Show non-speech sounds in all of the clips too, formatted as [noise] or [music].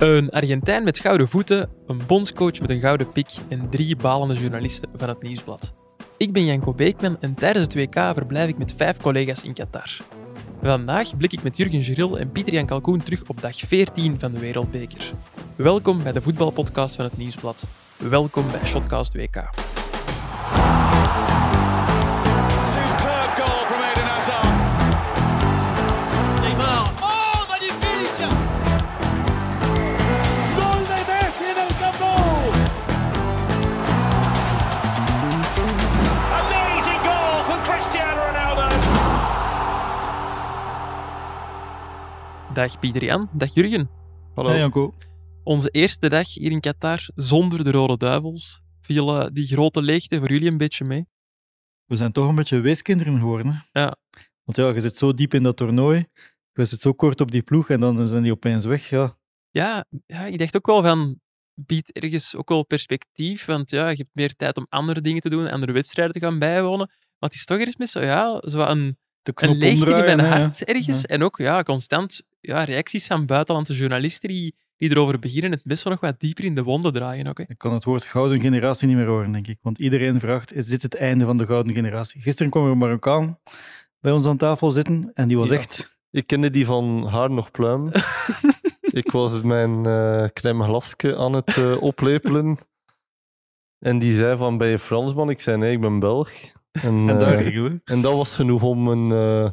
Een Argentijn met gouden voeten, een bondscoach met een gouden pik en drie balende journalisten van het Nieuwsblad. Ik ben Janko Beekman en tijdens het WK verblijf ik met vijf collega's in Qatar. Vandaag blik ik met Jurgen Geril en Pieter-Jan Kalkoen terug op dag 14 van de Wereldbeker. Welkom bij de voetbalpodcast van het Nieuwsblad. Welkom bij Shotcast WK. Dag Pieter-Jan, dag Jurgen. Hallo. Janko. Onze eerste dag hier in Qatar zonder de Rode Duivels. Viel eh, die grote leegte voor jullie een beetje mee? We zijn toch een beetje weeskinderen geworden. Hè? Ja. Want ja, je zit zo diep in dat toernooi. Je zit zo kort op die ploeg en dan zijn die opeens weg. Ja. Ja, ja, ik dacht ook wel van, biedt ergens ook wel perspectief, want ja, je hebt meer tijd om andere dingen te doen, andere wedstrijden te gaan bijwonen. Maar het is toch ergens met zo, ja, zo een, leegte in mijn hart ergens. Ja. En ook ja, constant ja, reacties van buitenlandse journalisten die, die erover beginnen het best wel nog wat dieper in de wonden draaien. Ook, hè. Ik kan het woord gouden generatie niet meer horen, denk ik. Want iedereen vraagt, is dit het einde van de gouden generatie? Gisteren kwam er een Marokkaan bij ons aan tafel zitten en die was Ja. echt... Ik kende die van haar nog pluim. [laughs] ik was mijn eh crème glasje aan het eh, oplepelen. En die zei van, ben je Fransman? Ik zei, nee, ik ben Belg. En, En daar eh, en dat was genoeg om een eh,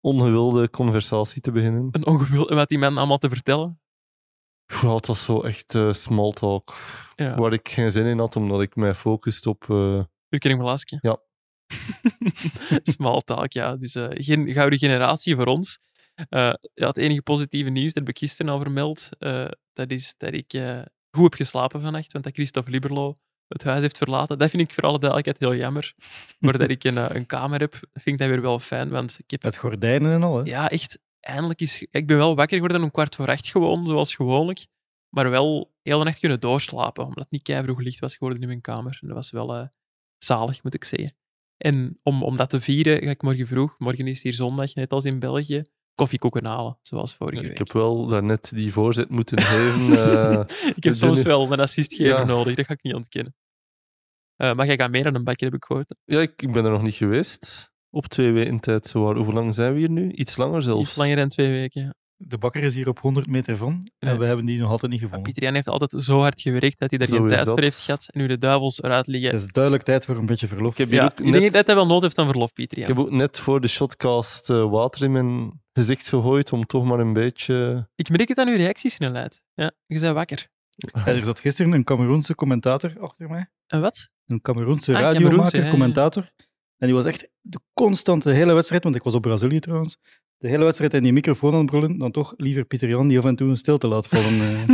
ongewilde conversatie te beginnen. Een ongewild, wat die man allemaal te vertellen. Ja, het was zo echt eh small talk. Ja, Waar ik geen zin in had, omdat ik mij focuste op... u ken hem Velasquez. Ja. [laughs] Small talk, ja. Dus eh, geen gouden generatie voor ons. Ja, het enige positieve nieuws, dat heb ik gisteren al vermeld, dat is dat ik goed heb geslapen vannacht, want dat Christophe Liberlo het huis heeft verlaten. Dat vind ik voor alle duidelijkheid heel jammer. Maar dat ik een, eh, een kamer heb, vind ik dat weer wel fijn, want ik heb Met gordijnen en al. Hè. ja, echt, eindelijk is... Ik ben wel wakker geworden om kwart voor acht gewoon, zoals gewoonlijk. Maar wel heel de nacht kunnen doorslapen, omdat het niet keivroeg licht was geworden in mijn kamer. En dat was wel eh, zalig, moet ik zeggen. En om, om dat te vieren ga ik morgen vroeg, morgen is het hier zondag, net als in België, koffiekoeken halen, zoals vorige ik week. heb wel daarnet die voorzet moeten [laughs] geven. eh, Ik heb soms wel een assistgever Ja. nodig, dat ga ik niet ontkennen. Eh, maar jij gaat meer aan een bakje, heb ik gehoord. ja, ik, ik ben er nog niet geweest. Op twee weken tijd. Zowaar. Hoe lang zijn we hier nu? Iets langer zelfs. Iets langer dan twee weken. ja. De bakker is hier op 100 meter van en we hebben die nog altijd niet gevonden. Pieter Jan heeft altijd zo hard gewerkt dat hij daar Zo geen tijd voor heeft gehad. En nu de duivels eruit liggen. Het is duidelijk tijd voor een beetje verlof. Ik heb hier Ja, ook ik denk dat hij wel nood heeft aan verlof, Pieter. Ik heb ook net voor de shotcast eh, water in mijn gezicht gegooid om toch maar een beetje... Ik merk het aan uw reactiesnelheid. Ja, je bent wakker. [laughs] Er zat gisteren een Cameroense commentator achter mij. En wat? Een Cameroense Ah, radiomaker, commentator. En die was echt de constante hele wedstrijd, want ik was op Brazilië trouwens, de hele wedstrijd in die microfoon aan het brullen, dan toch liever Pieter Jan die af en toe een stilte laat vallen. eh.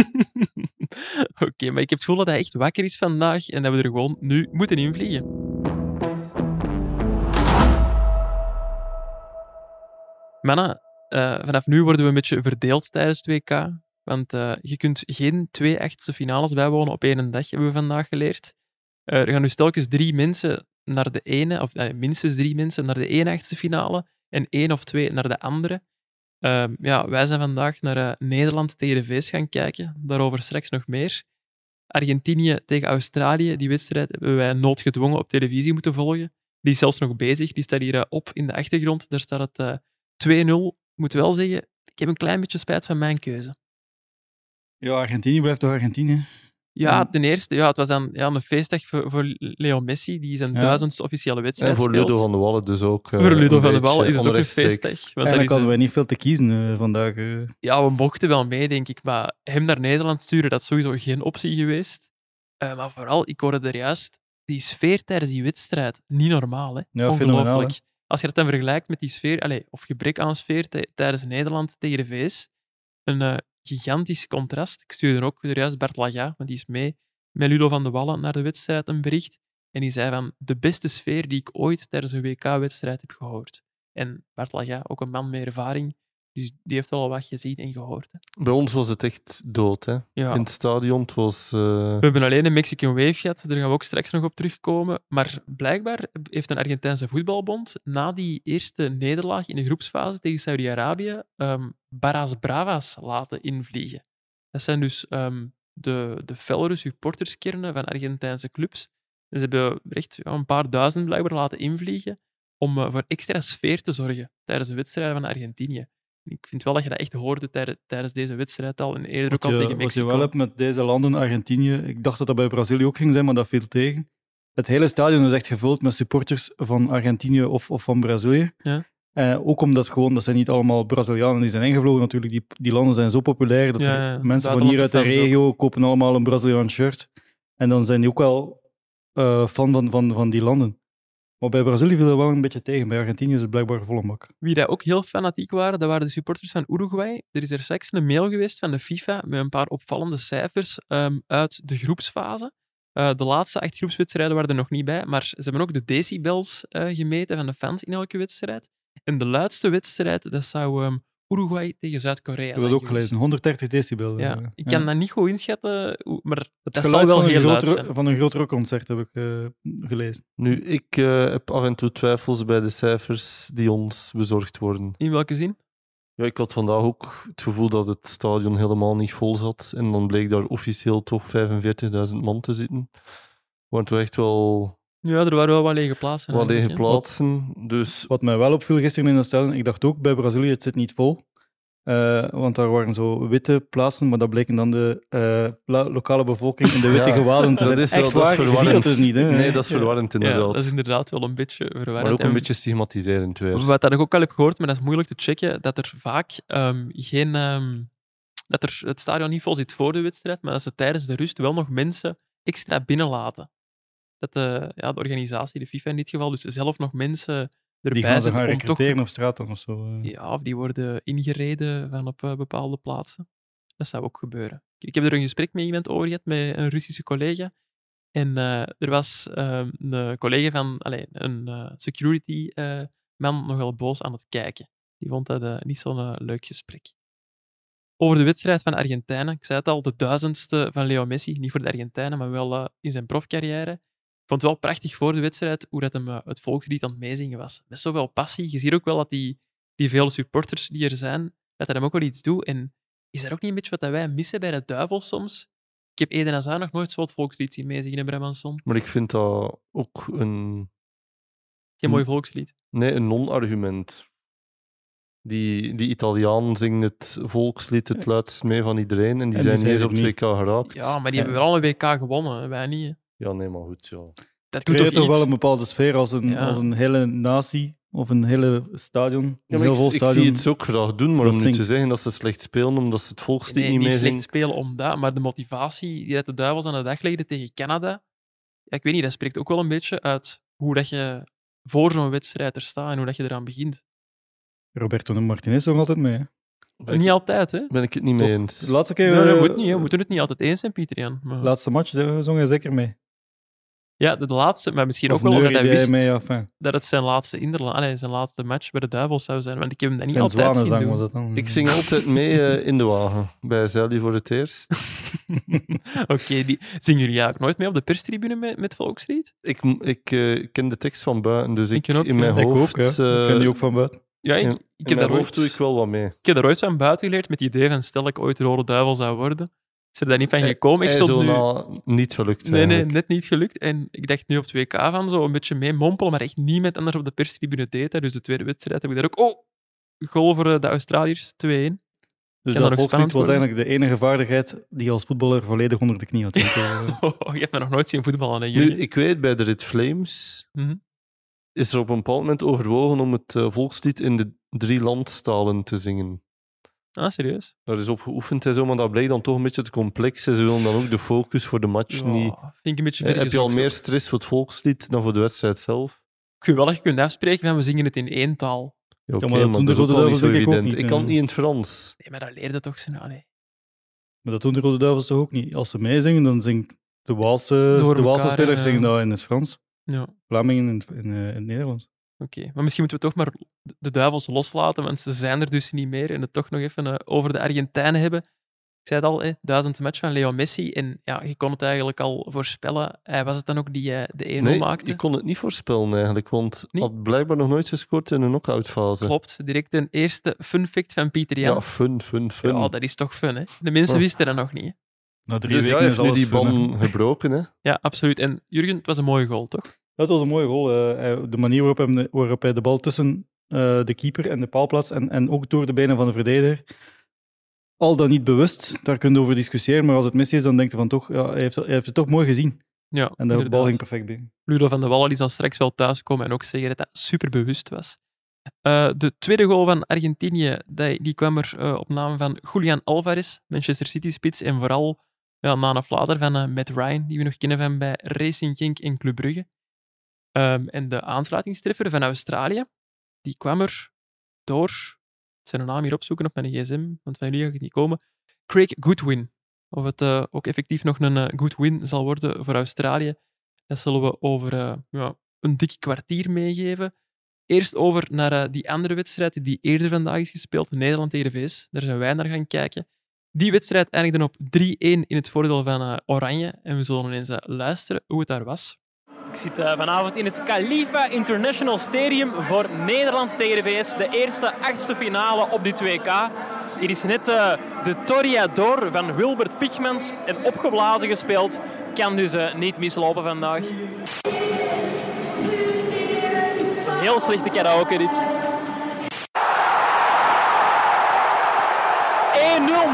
[laughs] Oké, maar ik heb het gevoel dat hij echt wakker is vandaag en dat we er gewoon nu moeten invliegen. Mannen, eh, vanaf nu worden we een beetje verdeeld tijdens het WK. Want eh, je kunt geen twee achtste finales bijwonen op één dag, hebben we vandaag geleerd. Eh, er gaan dus telkens drie mensen naar de ene, of eh, minstens drie mensen naar de ene achtste finale en één of twee naar de andere. Ehm, ja, wij zijn vandaag naar Nederland tegen de VS gaan kijken. Daarover straks nog meer. Argentinië tegen Australië, die wedstrijd hebben wij noodgedwongen op televisie moeten volgen. Die is zelfs nog bezig, die staat hier op in de achtergrond. Daar staat het eh 2-0. Ik moet wel zeggen, ik heb een klein beetje spijt van mijn keuze. Ja, Argentinië blijft toch Argentinië? Ja, Ja. ten eerste, ja, het was dan ja, een feestdag voor, voor Leo Messi, die zijn Ja. duizendste officiële wedstrijd En voor speelt. Ludo van de Wallen dus ook. eh, Voor Ludo een van de Wallen is het ook een feestdag. Want Eigenlijk is hadden wij niet veel te kiezen eh, vandaag. eh. Ja, we mochten wel mee, denk ik. Maar hem naar Nederland sturen, dat is sowieso geen optie geweest. Eh, maar vooral, ik hoorde er juist, die sfeer tijdens die wedstrijd, niet normaal. Hè? Ja, fenomenaal, Ongelooflijk. Als je dat dan vergelijkt met die sfeer, allez, of gebrek aan sfeer tij- tijdens Nederland tegen de VS, een eh, gigantisch contrast. Ik stuurde ook er juist Bart Laga, want die is mee met Ludo van de Wallen naar de wedstrijd, een bericht. En die zei van, de beste sfeer die ik ooit tijdens een WK-wedstrijd heb gehoord. En Bart Laga, ook een man met ervaring, dus die heeft al wat gezien en gehoord. Hè. Bij ons was het echt dood. Hè. Ja. In het stadion, het was... eh, We hebben alleen een Mexican Wave gehad, daar gaan we ook straks nog op terugkomen. Maar blijkbaar heeft een Argentijnse voetbalbond na die eerste nederlaag in de groepsfase tegen Saudi-Arabië ehm Barras Bravas laten invliegen. Dat zijn dus ehm, de, de fellere supporterskernen van Argentijnse clubs. En ze hebben echt ja, een paar duizend blijkbaar laten invliegen om eh, voor extra sfeer te zorgen tijdens de wedstrijden van Argentinië. Ik vind wel dat je dat echt hoorde tijden- tijdens deze wedstrijd al en eerder ook Wat al je, tegen wat je Mexico. wel hebt met deze landen, Argentinië, ik dacht dat dat bij Brazilië ook ging zijn, maar dat viel tegen. Het hele stadion is echt gevuld met supporters van Argentinië of, of van Brazilië. Ja. Eh, ook omdat gewoon, dat zijn niet allemaal Brazilianen die zijn ingevlogen natuurlijk. Die, die landen zijn zo populair dat Ja, ja, mensen van hier uit de regio kopen allemaal een Braziliaans shirt. En dan zijn die ook wel eh, fan van, van, van die landen. Maar bij Brazilië viel dat wel een beetje tegen. Bij Argentinië is het blijkbaar volle bak. Wie daar ook heel fanatiek waren, dat waren de supporters van Uruguay. Er is er straks een mail geweest van de FIFA met een paar opvallende cijfers ehm, uit de groepsfase. Eh, de laatste acht groepswedstrijden waren er nog niet bij, maar ze hebben ook de decibels eh, gemeten van de fans in elke wedstrijd. En de luidste wedstrijd, dat zou ehm, Uruguay tegen Zuid-Korea Ik heb dat ook geweest. gelezen. 130 decibel. Ja, eh, ik kan dat niet goed inschatten, maar Het dat zal wel van, heel een luid zijn. van een groot rockconcert heb ik eh, gelezen. Nu, ik eh, heb af en toe twijfels bij de cijfers die ons bezorgd worden. In welke zin? Ja, ik had vandaag ook het gevoel dat het stadion helemaal niet vol zat. En dan bleek daar officieel toch 45.000 man te zitten. Want toch echt wel Ja, er waren wel wat lege plaatsen. wat lege plaatsen. Dus Wat mij wel opviel gisteren in het stadion, ik dacht ook bij Brazilië, het zit niet vol. Eh, want daar waren zo witte plaatsen, maar dat bleken dan de eh, lokale bevolking in de [laughs] witte Ja, gewaden te dat zijn. is wel Echt dat is waar, je ziet verwarrend. dat dus niet. Hè? Nee, dat is verwarrend Ja, inderdaad. dat is inderdaad wel een beetje verwarrend. maar ook een En- beetje stigmatiserend weer. Wat dat ik ook al heb gehoord, maar dat is moeilijk te checken, dat er vaak ehm, geen... ehm, dat er het stadion niet vol zit voor de wedstrijd, maar dat ze tijdens de rust wel nog mensen extra binnenlaten. Dat de, ja, de organisatie, de FIFA in dit geval, dus zelf nog mensen Die erbij gaan ze gaan om toch... recruteren op straat dan of zo. eh. Ja, of die worden ingereden van op eh, bepaalde plaatsen. Dat zou ook gebeuren. Ik heb er een gesprek met iemand over gehad, met een Russische collega. En eh, er was ehm, een collega van, allee, een security man nogal boos aan het kijken. Die vond dat niet zo'n leuk gesprek. Over de wedstrijd van Argentijnen. Ik zei het al, de duizendste van Leo Messi. Niet voor de Argentijnen, maar wel in zijn profcarrière. Ik vond het wel prachtig voor de wedstrijd hoe dat hem eh, het volkslied aan het meezingen was. Met zoveel passie. Je ziet ook wel dat die, die vele supporters die er zijn, dat dat hem ook wel iets doet. En is dat ook niet een beetje wat dat wij missen bij de Duivels soms? Ik heb Eden Hazard nog nooit zo het volkslied zien meezingen in Brabanson. Maar ik vind dat ook een, Geen mooi volkslied. nee, een non-argument. Die, die Italiaan zingt het volkslied het luidst mee van iedereen en die die zijn niet eens op 2K niet. geraakt. Ja, maar die Ja. hebben wel een WK gewonnen. Wij niet. hè. Ja, nee, maar goed, ja. Dat doet creëert toch wel een bepaalde sfeer als een, Ja. als een hele natie of een hele stadion. Ja, heel ik, vol ik stadion. zie het ze ook graag doen, maar dat om nu te zeggen dat ze slecht spelen omdat ze het volkslied Nee, niet niet slecht meezingen... spelen om dat, maar de motivatie die dat de Duivels aan de dag legden tegen Canada, ja, ik weet niet, dat spreekt ook wel een beetje uit hoe dat je voor zo'n wedstrijd er staat en hoe dat je eraan begint. Roberto Martinez nog altijd mee. hè? Ben ik, Niet altijd, hè? ben ik het niet mee eens. De laatste keer, Nee, dat eh, moet niet. hè. We moeten het niet altijd eens zijn, Pieter Jan. Maar... laatste match de, zong hij zeker mee. Ja, de, de laatste, maar misschien Of ook wel omdat hij wist mee. Enfin, dat het zijn laatste, allee, zijn laatste match bij de Duivels zou zijn. Want ik heb hem dat niet zijn altijd zien doen. dan. Ik zing altijd mee eh, in de wagen. Bij Zelly voor het eerst. [laughs] [laughs] Oké, die zingen jullie eigenlijk nooit mee op de perstribune met, met volkslied? Ik, m- ik eh, ken de tekst van buiten, dus ik, Ik ken ook, in mijn ja. Ik ook, hoofd... ja. ik ken eh, die ook van buiten. Ja, ik, in- ik, in heb mijn daar hoofd doe ooit, ik wel wat mee. ik heb daar ooit van buiten geleerd met het idee van stel ik ooit rode duivel zou worden. Is er daar niet van gekomen? Ik stond zo nu... niet gelukt Nee, nee, net niet gelukt. En ik dacht nu op 2K van zo een beetje mee mompelen, maar echt niemand anders op de perstribune deed dat. Dus de tweede wedstrijd heb ik daar ook... Oh, goal voor eh, de Australiërs, 2-1. Dus dat volkslied was eigenlijk de enige vaardigheid die je als voetballer volledig onder de knie had. Ik, [laughs] Oh, je hebt me nog nooit zien voetballen, hè, Nu, ik weet, bij de Red Flames Mhm. is er op een bepaald moment overwogen om het eh, volkslied in de drie landstalen te zingen. Ah, serieus? Daar is op geoefend en zo, maar dat blijkt dan toch een beetje te complex. En ze willen dan ook de focus voor de match Ja, niet... vind ik een beetje Eh, heb je al meer stress voor het volkslied dan voor de wedstrijd zelf? Ik vind wel dat je kunt afspreken van we zingen het in één taal. Ja, oké, maar dat doen dat is de ook wel niet zo ik ook evident. niet, Ik kan eh. het niet in het Frans. Nee, maar dat leerde toch zo. Ah, nee. maar dat doen de Rode Duivels toch ook niet. Als ze meezingen, dan zingt de Waalse, Door de Waalse elkaar, spelers ja. zingen dat in het Frans. Ja, Vlamingen in, het- in, eh, in het Nederlands. Oké. Maar misschien moeten we toch maar de duivels loslaten, want ze zijn er dus niet meer. En het toch nog even eh, over de Argentijnen hebben. Ik zei het al, hè, duizend match van Leo Messi. En ja, je kon het eigenlijk al voorspellen. Hij was het dan ook die eh, de 1-0 Nee, maakte. ik kon het niet voorspellen eigenlijk, want Niet? had blijkbaar nog nooit gescoord in een knock-out fase. Klopt, direct een eerste fun fact van Pieter Jan. Ja, fun, fun, fun. Ja, dat is toch fun, hè? De mensen Ja. wisten dat nog niet. hè? Na drie dus ja, weken hij is heeft nu die ban gebroken. Hè. Ja, absoluut. En Jurgen, het was een mooie goal, toch? Dat was een mooie goal. eh, de manier waarop, hij de bal tussen eh, de keeper en de paal plaatst en, en ook door de benen van de verdediger. Al dan niet bewust, daar kun je over discussiëren, maar als het mis is, dan denk je van toch, ja, hij, heeft, hij heeft het toch mooi gezien. Ja, En de bal ging perfect binnen. Ludo van de Wallen die zal straks wel thuiskomen en ook zeggen dat hij super bewust was. Eh, de tweede goal van Argentinië die, die kwam er op naam van Julian Alvarez, Manchester City-spits. En vooral ja, na een flater van eh, Matt Ryan, die we nog kennen van bij Racing Genk en Club Brugge. Ehm, en de aansluitingstreffer van Australië, die kwam er door... Ik zijn naam hier opzoeken op mijn gsm, want van jullie ga ik niet komen. Craig Goodwin. Of het eh, ook effectief nog een eh, good win zal worden voor Australië, dat zullen we over eh, ja, een dik kwartier meegeven. Eerst over naar die andere wedstrijd die eerder vandaag is gespeeld, Nederland tegen VS. Daar zijn wij naar gaan kijken. Die wedstrijd eindigde op 3-1 in het voordeel van Oranje. En we zullen eens luisteren hoe het daar was. Ik zit eh, vanavond in het Khalifa International Stadium voor Nederland tegen de VS. De eerste achtste finale op die 2K. Hier is net eh, de Toreador van Wilbert Pichmans en opgeblazen gespeeld. Kan dus eh, niet mislopen vandaag. Heel slechte karaoke dit. 1-0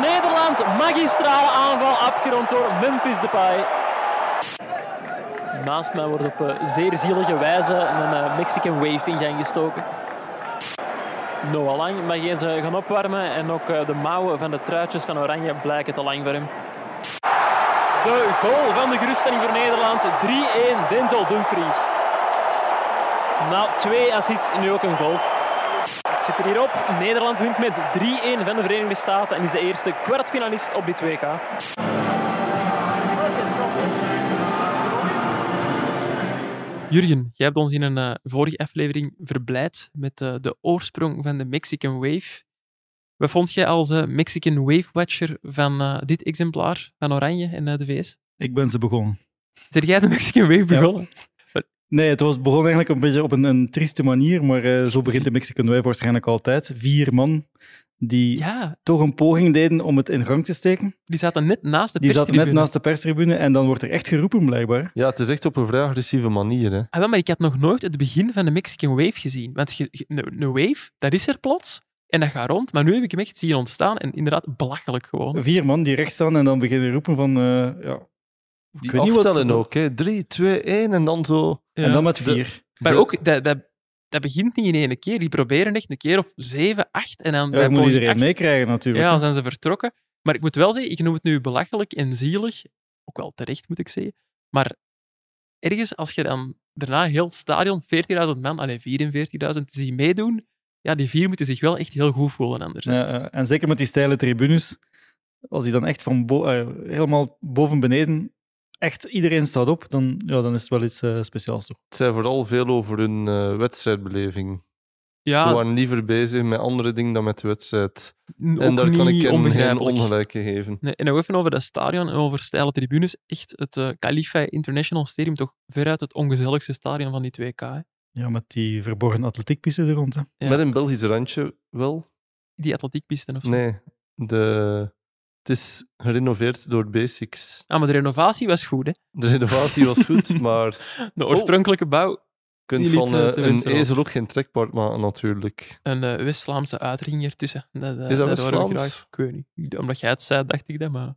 Nederland. Magistrale aanval afgerond door Memphis Depay. Naast mij wordt op eh, zeer zielige wijze een eh, Mexican Wave in gang gestoken. Noah Lang mag eens eh, gaan opwarmen en ook de mouwen van de truitjes van Oranje blijken te lang voor hem. De goal van de geruststelling voor Nederland. 3-1 Denzel Dumfries. Na twee assists nu ook een goal. Het zit er hier op. Nederland wint met 3-1 van de Verenigde Staten en is de eerste kwartfinalist op die 2K. Jurgen, jij hebt ons in een eh, vorige aflevering verblijd met eh, de oorsprong van de Mexican Wave. Wat vond jij als eh, Mexican Wave Watcher van eh, dit exemplaar van Oranje en eh, de VS? Ik ben ze begonnen. Zeg jij de Mexican Wave begonnen? Nee, het was begon eigenlijk een beetje op een, een trieste manier, maar eh, zo begint de Mexican Wave waarschijnlijk altijd. Vier man die Ja, toch een poging deden om het in gang te steken. die zaten net naast de Die zaten net perstribune. naast de perstribune en dan wordt er echt geroepen, blijkbaar. Ja, het is echt op een vrij agressieve manier. Hè. Ah, wel, maar ik had nog nooit het begin van de Mexican Wave gezien. Want een wave, dat is er plots. En dat gaat rond. Maar nu heb ik hem echt zien ontstaan. En inderdaad, belachelijk gewoon. Vier man die recht staan en dan beginnen roepen van... eh, ja. Die weet niet wat aftellen ze- ook. Hè. 3, 2, 1 en dan zo. Ja. En dan met De- vier. Maar De- ook, dat, dat, dat begint niet in één keer. Die proberen echt een keer of zeven, acht. En dan Ja, bij moet iedereen acht, meekrijgen natuurlijk. Ja, dan zijn ze vertrokken. Maar ik moet wel zeggen, ik noem het nu belachelijk en zielig. Ook wel terecht, moet ik zeggen. Maar ergens, als je dan daarna heel het stadion, 40.000 man, alleen 44.000, ziet meedoen, ja, die vier moeten zich wel echt heel goed voelen anders. Ja, ja. en zeker met die steile tribunes, als die dan echt van bo- eh, helemaal boven beneden, echt iedereen staat op, dan, ja, dan is het wel iets eh, speciaals toch. Het zei vooral veel over hun eh, wedstrijdbeleving. Ze ja waren liever bezig met andere dingen dan met de wedstrijd. n- En daar kan ik hen geen ongelijk geven. Nee, en nog even over dat stadion en over steile tribunes. Echt het eh Khalifa International Stadium, toch veruit het ongezelligste stadion van die 2K. hè. Ja, met die verborgen atletiekpiste er rond. Hè. Ja. Met een Belgisch randje wel. Die atletiekpisten of zo. Nee, de... het is gerenoveerd door Basics. Ah, maar de renovatie was goed, hè. De renovatie was goed, [laughs] maar De oorspronkelijke bouw, je kunt Die liet, van eh, eh, een ezel ook geen trekpaard maken, natuurlijk. een eh, West-Vlaamse uitdrukking ertussen. Dat, eh, Is dat West-Vlaams? Ik weet niet. Omdat jij het zei, dacht ik dat, maar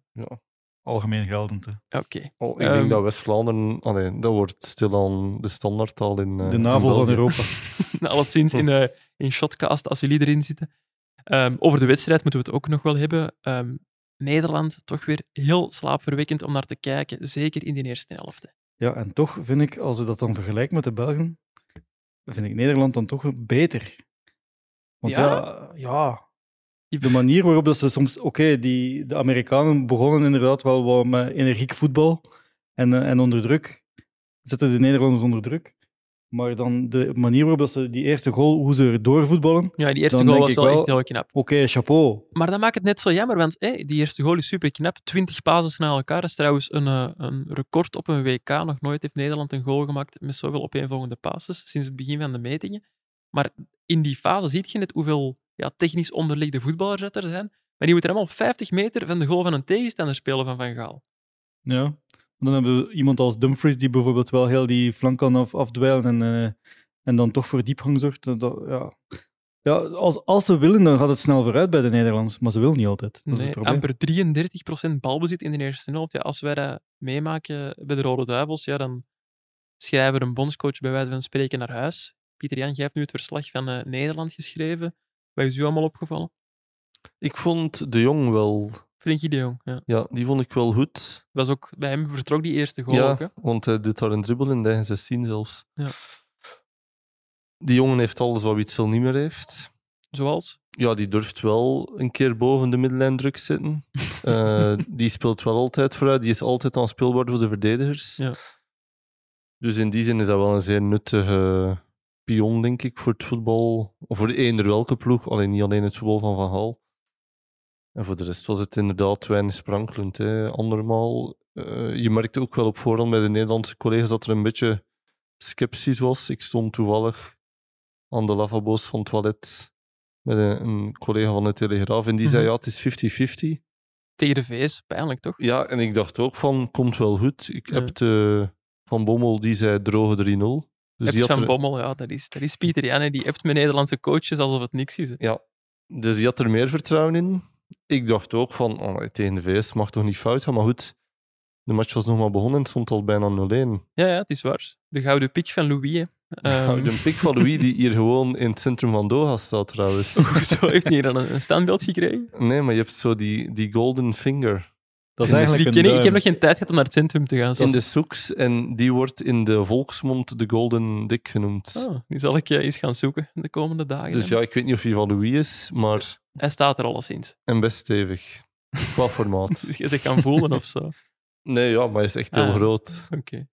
Algemeen geldend. Hè. ja, oké. Oh, ik Ehm. denk dat West-Vlaanderen... Allee, dat wordt stilaan de standaardtaal in eh, De in navel van. Europa. [laughs] Alleszins in, eh in Shotcast, als jullie erin zitten. Ehm, over de wedstrijd moeten we het ook nog wel hebben. Ehm, Nederland, toch weer heel slaapverwekkend om naar te kijken, zeker in die eerste helft. Ja, en toch vind ik, als je dat dan vergelijkt met de Belgen, vind ik Nederland dan toch beter. Want Ja? ja, ja, de manier waarop dat ze soms... Oké, die de Amerikanen begonnen inderdaad wel wat met energiek voetbal en, eh, en onder druk. Zetten de Nederlanders onder druk. Maar dan de manier waarop dat ze die eerste goal, hoe ze er doorvoetballen. Ja, die eerste goal was wel, wel- echt heel knap. Oké, chapeau. Maar dat maakt het net zo jammer, want hé, die eerste goal is super knap. 20 pases na elkaar. Dat is trouwens een, eh, een record op een WK. Nog nooit heeft Nederland een goal gemaakt met zoveel opeenvolgende passes sinds het begin van de metingen. Maar in die fase zie je net hoeveel ja, technisch onderlegde voetballers dat er zijn. Maar die moeten allemaal op 50 meter van de goal van een tegenstander spelen van Van Gaal. Ja. Dan hebben we iemand als Dumfries die bijvoorbeeld wel heel die flank kan af, afdwijlen en, eh, en dan toch voor diepgang zorgt. Dat, ja. Ja, als, als ze willen, dan gaat het snel vooruit bij de Nederlanders. Maar ze willen niet altijd. Dat is Nee, het probleem. amper 33% balbezit in de eerste helft. Ja, als wij dat meemaken bij de Rode Duivels, ja, dan schrijven we een bondscoach bij wijze van spreken naar huis. Pieter Jan, jij hebt nu het verslag van eh, Nederland geschreven. Wat is u allemaal opgevallen? Ik vond de Jong wel... Frenkie de Jong. Ja. Ja, die vond ik wel goed. Was ook, bij hem vertrok die eerste goal ook. Hè? Ja, want hij doet daar een dribbel in de eigen 16 zelfs. Ja. Die jongen heeft alles wat Witzel niet meer heeft. Zoals? Ja, die durft wel een keer boven de middenlijn druk zitten. [laughs] Eh, die speelt wel altijd vooruit. Die is altijd aan speelbaar voor de verdedigers. Ja. Dus in die zin is dat wel een zeer nuttige pion, denk ik, voor het voetbal. Of voor eender welke ploeg. Alleen niet alleen het voetbal van Van Gaal. En voor de rest was het inderdaad weinig sprankelend. Hè. Andermaal, eh, je merkte ook wel op voorhand bij de Nederlandse collega's dat er een beetje sceptisch was. Ik stond toevallig aan de lavabo's van het toilet met een, een collega van de Telegraaf en die zei, Mhm. ja, het is 50-50. Tegen de VS, pijnlijk toch? Ja, en ik dacht ook van, komt wel goed. Ik heb de, Van Bommel, die zei droge 3-0. Dus die had van er, Bommel, ja, dat is, dat is Pieter Jan. hè. Die hebt met Nederlandse coaches alsof het niks is. hè. ja, dus die had er meer vertrouwen in. Ik dacht ook van, oh, tegen de VS mag toch niet fout gaan, maar goed. De match was nog maar begonnen en stond al bijna 0-1. Ja, ja, het is waar. De gouden piek van Louis. hè. Ehm, de pik van Louis, die hier gewoon in het centrum van Doha staat trouwens. [laughs] Zo heeft hij hier dan een standbeeld gekregen. Nee, maar je hebt zo die, die golden finger Dat is in eigenlijk een ik, ik heb nog geen tijd gehad om naar het centrum te gaan. in zoals- de soeks en die wordt in de volksmond de golden dick genoemd. Ah, die zal ik eh, eens gaan zoeken de komende dagen. Dus ja, ik weet niet of hij van Louis is, maar Hij staat er alleszins. en best stevig. Qua formaat. Dus je zich kan voelen of zo. Nee, ja, maar hij is echt heel Ah. groot. Oké.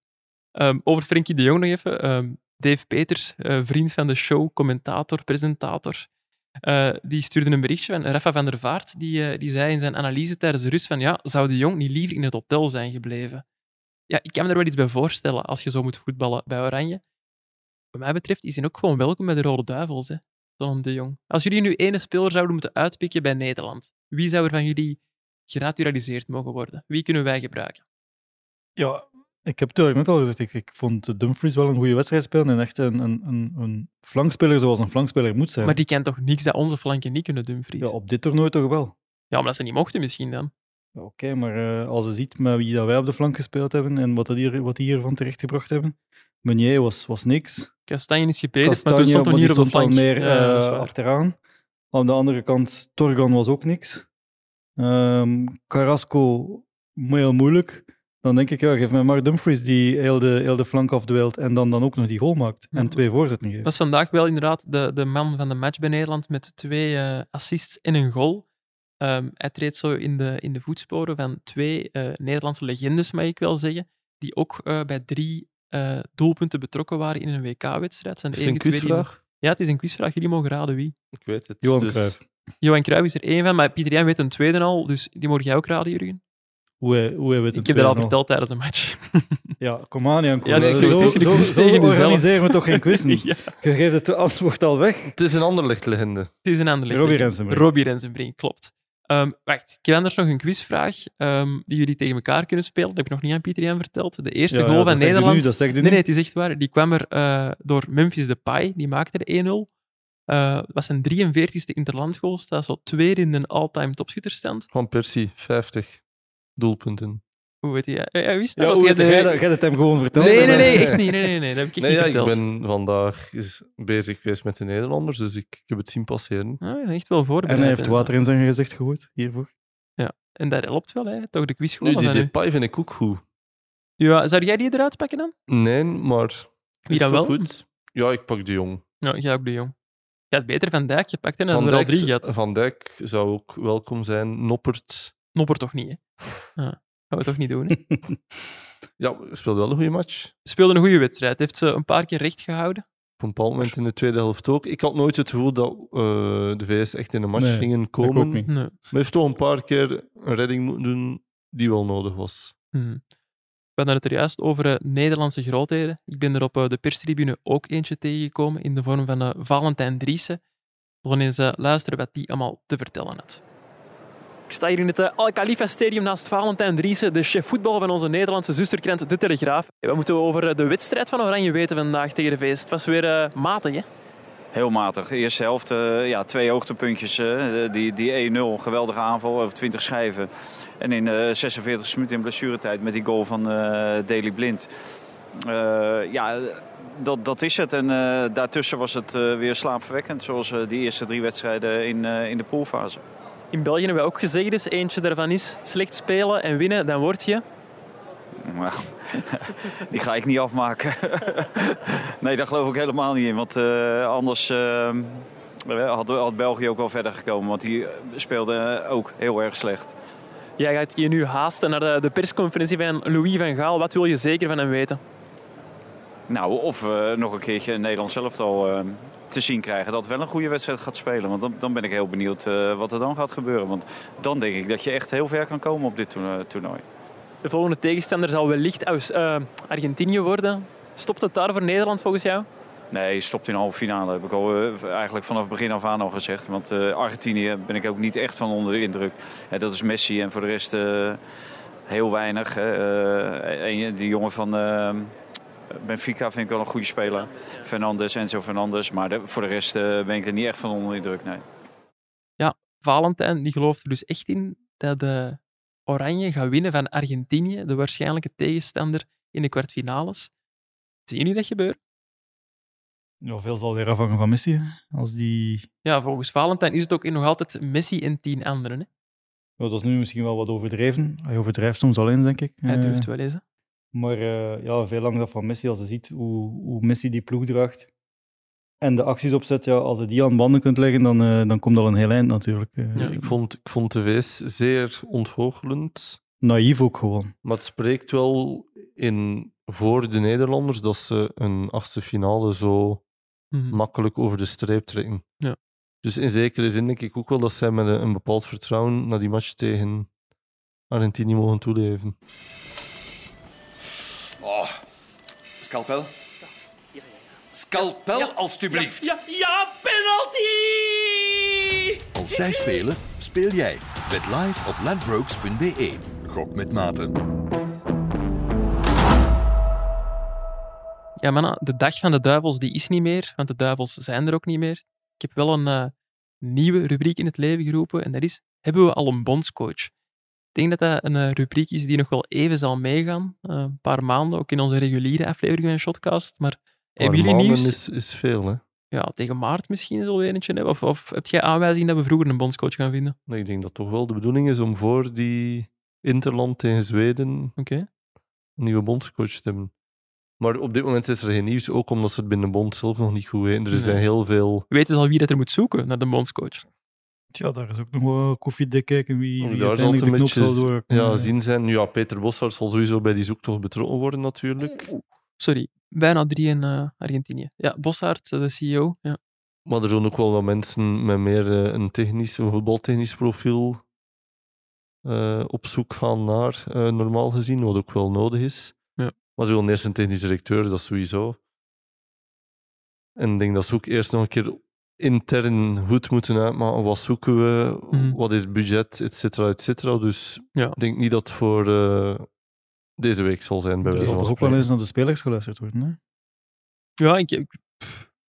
Ehm, over Frenkie de Jong nog even. Ehm, Dave Peters, eh, vriend van de show, commentator, presentator, eh, die stuurde een berichtje van Rafa van der Vaart. Die, eh, die zei in zijn analyse tijdens de rust van ja, zou de Jong niet liever in het hotel zijn gebleven? Ja, ik kan me er wel iets bij voorstellen als je zo moet voetballen bij Oranje. Wat mij betreft is hij ook gewoon welkom bij de Rode Duivels, hè, zo'n de Jong. Als jullie nu ene speler zouden moeten uitpikken bij Nederland, wie zou er van jullie genaturaliseerd mogen worden? Wie kunnen wij gebruiken? Ja, ik heb het net al gezegd. Ik, ik vond Dumfries wel een goede wedstrijd spelen en echt een, een, een, een flankspeler zoals een flankspeler moet zijn. Maar die kent toch niks dat onze flanken niet kunnen, Dumfries? Ja, op dit toernooi toch wel. Ja, omdat ze niet mochten misschien dan. Ja, Oké, maar eh, als je ziet met wie dat wij op de flank gespeeld hebben en wat, dat hier, wat die hiervan terechtgebracht hebben. Meunier was, was niks. Kastanje is gebeterd, maar toen stond die hier op de stond al flank. meer Ja, eh, achteraan. Aan de andere kant, Torgan was ook niks. Ehm, Carrasco, heel moeilijk. Dan denk ik, ja, geef mij maar Dumfries die heel de, heel de flank afdwijlt en dan, dan ook nog die goal maakt. En Ja. twee voorzetten geeft. was vandaag wel inderdaad de, de man van de match bij Nederland met twee eh, assists en een goal. Ehm, hij treedt zo in de, in de voetsporen van twee eh, Nederlandse legendes, mag ik wel zeggen, die ook eh, bij drie eh, doelpunten betrokken waren in een WK-wedstrijd. De Is het een enige twee die- quizvraag? Ja, het is een quizvraag. Jullie mogen raden wie. Ik weet het. Johan dus- Cruijff. Johan Cruijff is er één van, maar Pieter Jan weet een tweede al, dus die mogen jij ook raden, Jurgen. Hoe hij, hoe hij weet Ik heb dat al verteld tijdens de match. Ja, kom aan, Jan. Ja, die zo, de zo, organiseren we toch geen quiz niet? [laughs] ja, Je geeft het antwoord al weg. Het is een ander lichtlegende. het is een ander Robbie. Rensenbrink. Robbie Rensenbrink, klopt. Ehm, wacht, ik heb anders nog een quizvraag ehm, die jullie tegen elkaar kunnen spelen. Dat heb ik nog niet aan Pieter Jan verteld. De eerste Ja, goal ja, van dat zegt u Nederland... Nu, dat zegt u nee, nu. nee, het is echt waar. Die kwam er eh, door Memphis Depay. Die maakte er 1-0. Eh, Het was zijn 43ste interlandgoal. Staat zo tweede in de all-time topschutterstand. Van Persie, 50 doelpunten. Hoe weet je? Hij wist dat? Ja, hoe jij weet de- jij dat? Jij het hem gewoon verteld. Nee, nee, Nee, nee, nee, echt nee. niet. Nee, nee, nee, dat heb ik echt Nee, niet ja, ik verteld. ben vandaag bezig geweest met de Nederlanders, dus ik, ik heb het zien passeren. Ah, echt wel voorbereid. En hij heeft water in zijn gezicht gegooid hiervoor. En dat helpt wel, hè? toch de quiz Nu, gewonnen die. Depay vind ik ook goed. Ja, zou jij die eruit pakken dan? Nee, maar... Wie is dan toch wel? goed? Ja, ik pak de Jong. Ja, jij ook de jong. Je had beter Van Dijk gepakt hè, dan Van er al Dijk, drie gehad. Van Dijk zou ook welkom zijn. Noppert. Nopper toch niet, hè? [laughs] Ja. Gaan we toch niet doen. Hè? [laughs] Ja, speelde wel een goede match. Speelde een goede wedstrijd. Heeft ze een paar keer recht gehouden. Op een bepaald moment in de tweede helft ook. Ik had nooit het gevoel dat eh, de VS echt in de match Nee, gingen Ik komen. ook niet. Nee. Maar heeft toch een paar keer een redding moeten doen die wel nodig was. Hm. We hadden het er juist over eh, Nederlandse grootheden. Ik ben er op eh, de perstribune ook eentje tegengekomen in de vorm van eh, Valentijn Driessen. We gaan eens eh, luisteren wat die allemaal te vertellen had. Ik sta hier in het eh, Al Khalifa Stadium naast Valentijn Driessen, de chef voetbal van onze Nederlandse zusterkrant De Telegraaf. Moeten we over eh, de wedstrijd van Oranje weten vandaag tegen de VS? Het was weer eh, matig, hè? Heel matig. Eerste helft, eh, ja, twee hoogtepuntjes. eh, die die 1-0, geweldige aanval over 20 schijven. En in de 46 minuten in blessuretijd met die goal van eh Daley Blind. Eh, ja, dat, dat is het. En eh, daartussen was het eh, weer slaapverwekkend. Zoals eh, die eerste drie wedstrijden in, eh, in de poolfase. In België hebben we ook gezegd, dus eentje daarvan is slecht spelen en winnen, dan word je... [laughs] Die ga ik niet afmaken. [laughs] nee, daar geloof ik helemaal niet in. Want eh, anders eh, had, had België ook wel verder gekomen. Want die speelde ook heel erg slecht. Jij gaat je nu haasten naar de, de persconferentie van Louis van Gaal. Wat wil je zeker van hem weten? Nou, of nog een keertje Nederland zelf al eh, te zien krijgen dat wel een goede wedstrijd gaat spelen. Want dan, dan ben ik heel benieuwd eh, wat er dan gaat gebeuren. Want dan denk ik dat je echt heel ver kan komen op dit toernooi-. De volgende tegenstander zal wellicht eh, Argentinië worden. Stopt het daar voor Nederland volgens jou? Nee, stopt in de halve finale. Heb ik al eh, eigenlijk vanaf begin af aan al gezegd. Want Argentinië ben ik ook niet echt van onder de indruk. Ja, dat is Messi en voor de rest heel weinig. Hè. En die jongen van Benfica vind ik wel een goede speler. Fernandes, Enzo Fernandes. Maar de- voor de rest eh, ben ik er niet echt van onder de indruk. Nee. Valentijn die gelooft er dus echt in dat de Oranje gaat winnen van Argentinië, de waarschijnlijke tegenstander in de kwartfinales. Zien jullie dat gebeuren? Ja, veel zal weer afhangen van Messi. hè. Als die... Ja, volgens Valentijn is het ook nog altijd Messi en tien anderen. Hè? Ja, dat is nu misschien wel wat overdreven. Hij overdrijft soms al eens, denk ik. Hij Eh, durft wel eens. Maar eh, ja, veel langer dat van Messi. Als je ziet hoe, hoe Messi die ploeg draagt en de acties opzet, ja, als je die aan banden kunt leggen, dan, eh, dan komt dat een heel eind natuurlijk. Eh, Ja. Ik vond, ik vond de VS zeer ontgoochelend. Naïef ook gewoon. Maar het spreekt wel in, voor de Nederlanders dat ze een achtste finale zo Mhm. makkelijk over de streep trekken. Ja. Dus in zekere zin denk ik ook wel dat zij met een, een bepaald vertrouwen naar die match tegen Argentinië mogen toeleven. Scalpel? Scalpel, alstublieft. Ja, ja, penalty! Als zij spelen, speel jij. Bet live op ladbrokes.be. Gok met mate. Ja, mannen, de dag van de duivels die is niet meer, want de duivels zijn er ook niet meer. Ik heb wel een eh, nieuwe rubriek in het leven geroepen en dat is, hebben we al een bondscoach? Ik denk dat dat een eh, rubriek is die nog wel even zal meegaan. Eh, een paar maanden, ook in onze reguliere aflevering van Shotcast. Maar hebben jullie maanden nieuws? is, is veel, hè. Ja, tegen maart misschien zullen we eentje hebben. Of, of heb jij aanwijzing dat we vroeger een bondscoach gaan vinden? Maar ik denk dat toch wel de bedoeling is om voor die Interland tegen Zweden een nieuwe bondscoach te hebben. Maar op dit moment is er geen nieuws, ook omdat ze het binnen de bond zelf nog niet goed weten. Er Nee. zijn heel veel... We weten al wie dat er moet zoeken naar de bondscoach. Tja, daar is ook nog wel koffiedik kijken wie, wie daar zal het een beetje door. ja, zien zijn. Nu ja, Peter Bossard zal sowieso bij die zoektocht betrokken worden natuurlijk. Sorry, bijna drie in eh, Argentinië. Ja, Bossaert, de CEO. Ja. Maar er zijn ook wel wat mensen met meer eh, een technisch, een voetbaltechnisch profiel eh, op zoek gaan naar, eh, normaal gezien, wat ook wel nodig is. Ja. Maar ze willen eerst een technisch directeur, dat sowieso. En ik denk dat ze ook eerst nog een keer intern goed moeten uitmaken. Wat zoeken we? Mhm. Wat is budget? Et cetera, et cetera. Dus Ja. ik denk niet dat het voor eh, deze week zal zijn, bij Er wijze zal toch ook wel eens naar de spelers geluisterd worden. Hè? Ja, ik, ik,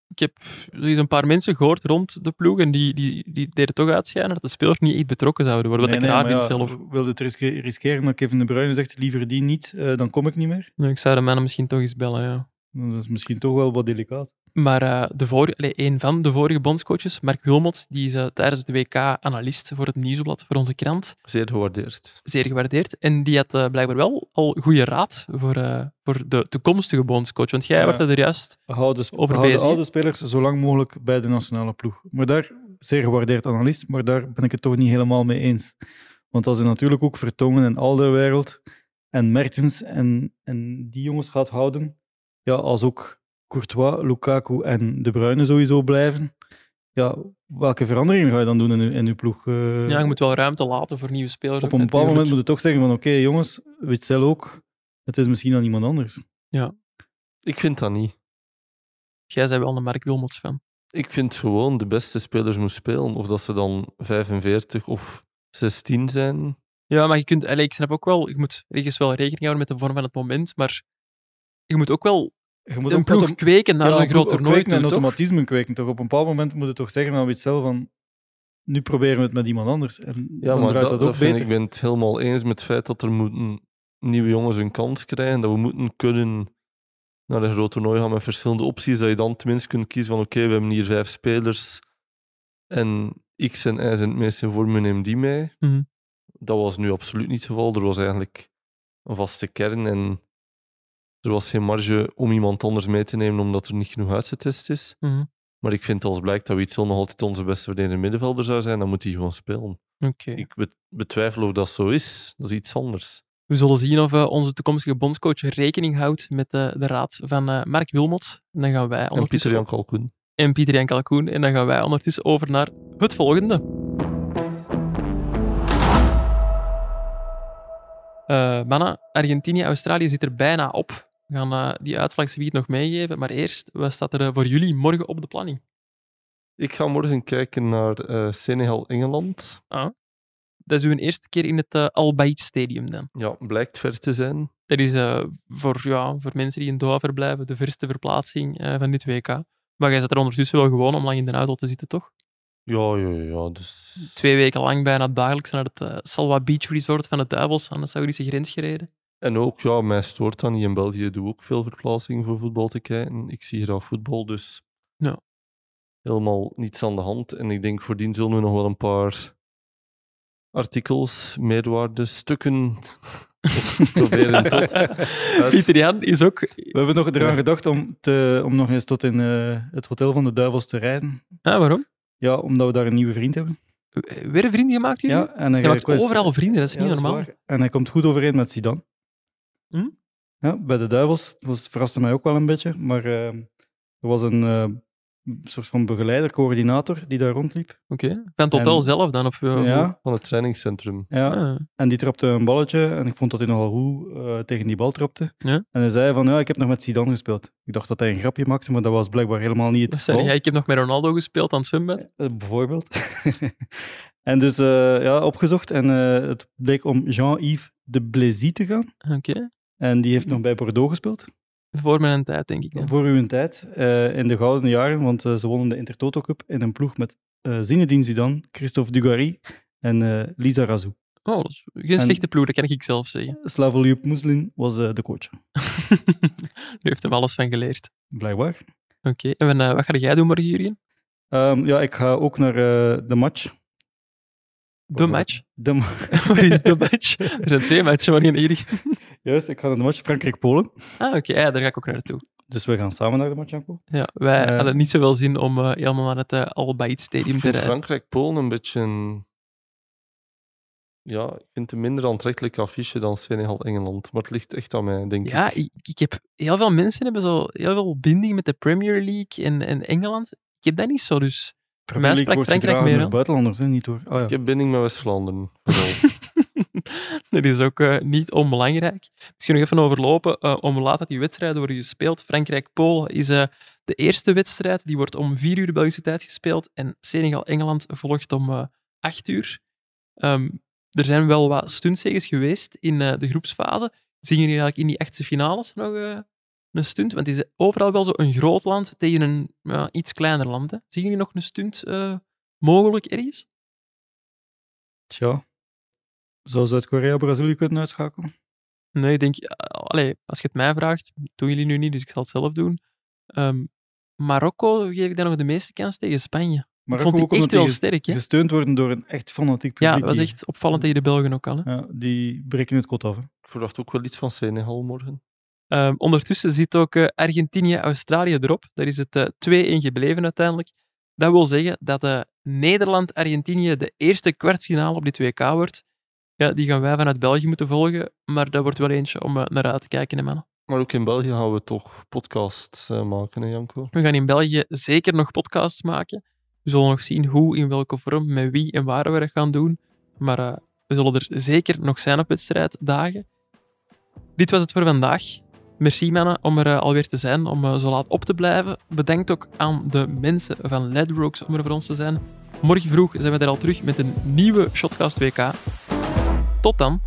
ik heb er is een paar mensen gehoord rond de ploeg en die, die, die deden toch uitschijnen dat de spelers niet echt betrokken zouden worden. Wat Nee, ik raar vind ja, zelf. Wilde het riske- riskeren dat Kevin De Bruyne zegt, liever die niet, eh, dan kom ik niet meer. Nee, ik zou de mannen misschien toch eens bellen, ja. Dat is misschien toch wel wat delicaat. Maar eh, de vorige, allee, een van de vorige bondscoaches, Mark Wilmot, die is eh, tijdens het WK analist voor het Nieuwsblad, voor onze krant. Zeer gewaardeerd. Zeer gewaardeerd. En die had eh, blijkbaar wel al goede raad voor, eh, voor de toekomstige bondscoach. Want jij Ja. werd er juist... Hou de, sp- Over de bezig, hè? oude spelers zo lang mogelijk bij de nationale ploeg. Maar daar, zeer gewaardeerd analist, maar daar ben ik het toch niet helemaal mee eens. Want als je natuurlijk ook Vertongen en Alderwereld en Mertens en, en die jongens gaat houden, ja, als ook Courtois, Lukaku en De Bruyne sowieso blijven, ja, welke veranderingen ga je dan doen in je, in je ploeg? eh? Ja, je moet wel ruimte laten voor nieuwe spelers. op een bepaald moment moet je toch zeggen van oké, jongens, Witzel ook, het is misschien aan iemand anders. Ik vind dat niet. Jij bent wel een Mark Wilmots fan. Ik vind gewoon de beste spelers moeten spelen. Of dat ze dan 45 of 16 zijn. Ja, maar je kunt, allee, ik snap ook wel, je moet ergens wel rekening houden met de vorm van het moment, maar je moet ook wel Je moet een ploeg kweken naar ja, zo'n een groot toernooi kweken toe, en toch? automatisme kweken. Toch? Op een bepaald moment moet je toch zeggen aan Witzel van nu proberen we het met iemand anders. En Ja, dan maar draait dat, dat, ook vind ik, beter. ik ben het helemaal eens met het feit dat er moeten nieuwe jongens een kans krijgen. Dat we moeten kunnen naar een groot toernooi gaan met verschillende opties. Dat je dan tenminste kunt kiezen van oké, we hebben hier vijf spelers en X en Y zijn het meest in vorm, we nemen die mee. Mhm. Dat was nu absoluut niet het geval. Er was eigenlijk een vaste kern en er was geen marge om iemand anders mee te nemen omdat er niet genoeg uitgetest is. Mhm. Maar ik vind als blijkt dat Witzel nog altijd onze beste verdedigende middenvelder zou zijn, dan moet hij gewoon spelen. Ik bet- betwijfel of dat zo is. Dat is iets anders. We zullen zien of eh, onze toekomstige bondscoach rekening houdt met eh, de raad van eh, Mark Wilmots. En dan gaan wij En Pieter ondertussen... Jan Kalkoen. en Pieter Jan Kalkoen. En dan gaan wij ondertussen over naar het volgende. Eh mannen, Argentinië-Australië zit er bijna op. We gaan eh, die uitslagsgebied nog meegeven. Maar eerst, wat staat er eh, voor jullie morgen op de planning? Ik ga morgen kijken naar eh, Senegal-Engeland. Dat is uw eerste keer in het eh Al Bayt Stadium dan. Ja, blijkt ver te zijn. Dat is voor, ja, voor mensen die in Doha verblijven de verste verplaatsing van dit WK. Maar jij zit er ondertussen wel gewoon om lang in de auto te zitten, toch? Ja, ja, ja. Dus... Twee weken lang bijna dagelijks naar het Salwa Beach Resort van de Duivels aan de Saoedische grens gereden. En ook, ja, mij stoort dat niet. In België doe ik ook veel verplaatsingen voor voetbal te kijken. Ik zie graag voetbal, dus Ja. helemaal niets aan de hand. En ik denk, voordien zullen we nog wel een paar artikels, meerwaarde, stukken [laughs] proberen [laughs] tot uit- Pieter Jan is ook... We hebben nog eraan Ja. gedacht om, te, om nog eens tot in eh, het hotel van de Duivels te rijden. Ah, waarom? Ja, omdat we daar een nieuwe vriend hebben. Eh, Weer een vriend gemaakt, jullie? Ja, en hij Je maakt overal vrienden, dat is Ja, niet is normaal. En hij komt goed overeen met Zidane. Hm? Ja, bij de Duivels. Was, verraste mij ook wel een beetje. Maar eh, er was een eh, soort van begeleider, coördinator die daar rondliep. Oké. Van het hotel En- zelf dan? Of, eh, ja, van het trainingscentrum. ja. Ah, En die trapte een balletje en ik vond dat hij nogal goed eh, tegen die bal trapte. Ja. En hij zei van, ja, ik heb nog met Zidane gespeeld. Ik dacht dat hij een grapje maakte, maar dat was blijkbaar helemaal niet het geval. zei jij? Ik heb nog met Ronaldo gespeeld aan het zwembad. Bijvoorbeeld. [laughs] en dus eh, ja, opgezocht en eh, het bleek om Jean-Yves de Blazy te gaan. Oké. En die heeft nog bij Bordeaux gespeeld. Voor mijn tijd, denk ik. Ja. Voor uw tijd, eh, in de gouden jaren, want eh, ze wonnen de Intertoto Cup in een ploeg met eh Zinedine Zidane, Christophe Dugarry en Lisa Razou. Oh, dat is geen En- slechte ploeg, dat kan ik zelf zeggen. [laughs] Slavoliup Muslin was de coach. Daar heeft hem alles van geleerd. Blijkbaar. Oké. En wat ga jij doen morgen, Jurien? Ehm, ja, ik ga ook naar de match. De match? De ma- [laughs] Wat is de match? Er zijn twee matchen, maar niet één. Juist, ik ga naar de match Frankrijk-Polen. Ah, oké. Ja, daar ga ik ook naartoe. Dus we gaan samen naar de match, Janko. Ja, wij Eh, hadden niet zoveel zin om eh, helemaal naar het Bayt Stadium Ik te vind rijden. Frankrijk-Polen een beetje een... Ja, ik vind het een minder aantrekkelijk affiche dan Senegal-Engeland. Maar het ligt echt aan mij, denk Ja, ik. ik, ik heb heel veel mensen hebben zo heel veel binding met de Premier League en, en Engeland. Ik heb dat niet zo, dus voor mij League wordt Frankrijk meer. door buitenlanders, hè, niet door. Oh, ja. Ik heb binding met West-Vlaanderen, [laughs] dat is ook eh, niet onbelangrijk. Misschien nog even overlopen. eh, om laat dat die wedstrijden worden gespeeld. Frankrijk-Polen is eh, de eerste wedstrijd. Die wordt om vier uur Belgische tijd gespeeld. En Senegal-Engeland volgt om eh, acht uur. Ehm, er zijn wel wat stuntzegers geweest in eh, de groepsfase. Zien jullie eigenlijk in die echte finales nog eh, een stunt? Want het is overal wel zo een groot land tegen een ja, iets kleiner land. Hè? Zien jullie nog een stunt eh, mogelijk ergens? Tja. Zou Zuid-Korea Brazilië kunnen uitschakelen? Nee, ik denk, eh, allee, als je het mij vraagt, doen jullie nu niet, dus ik zal het zelf doen. Ehm, Marokko geef ik daar nog de meeste kans tegen Spanje. Maar ik vond die echt wel sterk. Hè? gesteund worden door een echt fanatiek Ja, publiek. dat was echt opvallend tegen de Belgen ook al. Hè? Ja, die breken het kot af. hè. ik verwacht ook wel iets van Senegal morgen. Ehm, ondertussen zit ook eh, Argentinië-Australië erop. Daar is het eh, 2-1 gebleven uiteindelijk. Dat wil zeggen dat eh, Nederland-Argentinië de eerste kwartfinale op dit WK wordt. Ja, die gaan wij vanuit België moeten volgen, maar dat wordt wel eentje om naar uit te kijken, hè, mannen. Maar ook in België gaan we toch podcasts maken, hè, Janko? We gaan in België zeker nog podcasts maken. We zullen nog zien hoe, in welke vorm, met wie en waar we dat gaan doen. Maar we zullen er zeker nog zijn op wedstrijddagen. Dit was het voor vandaag. Merci mannen om er eh, alweer te zijn, om eh, zo laat op te blijven. Bedankt ook aan de mensen van Ledbrokes om er voor ons te zijn. Morgen vroeg zijn we er al terug met een nieuwe Shotcast WK. Tot dan.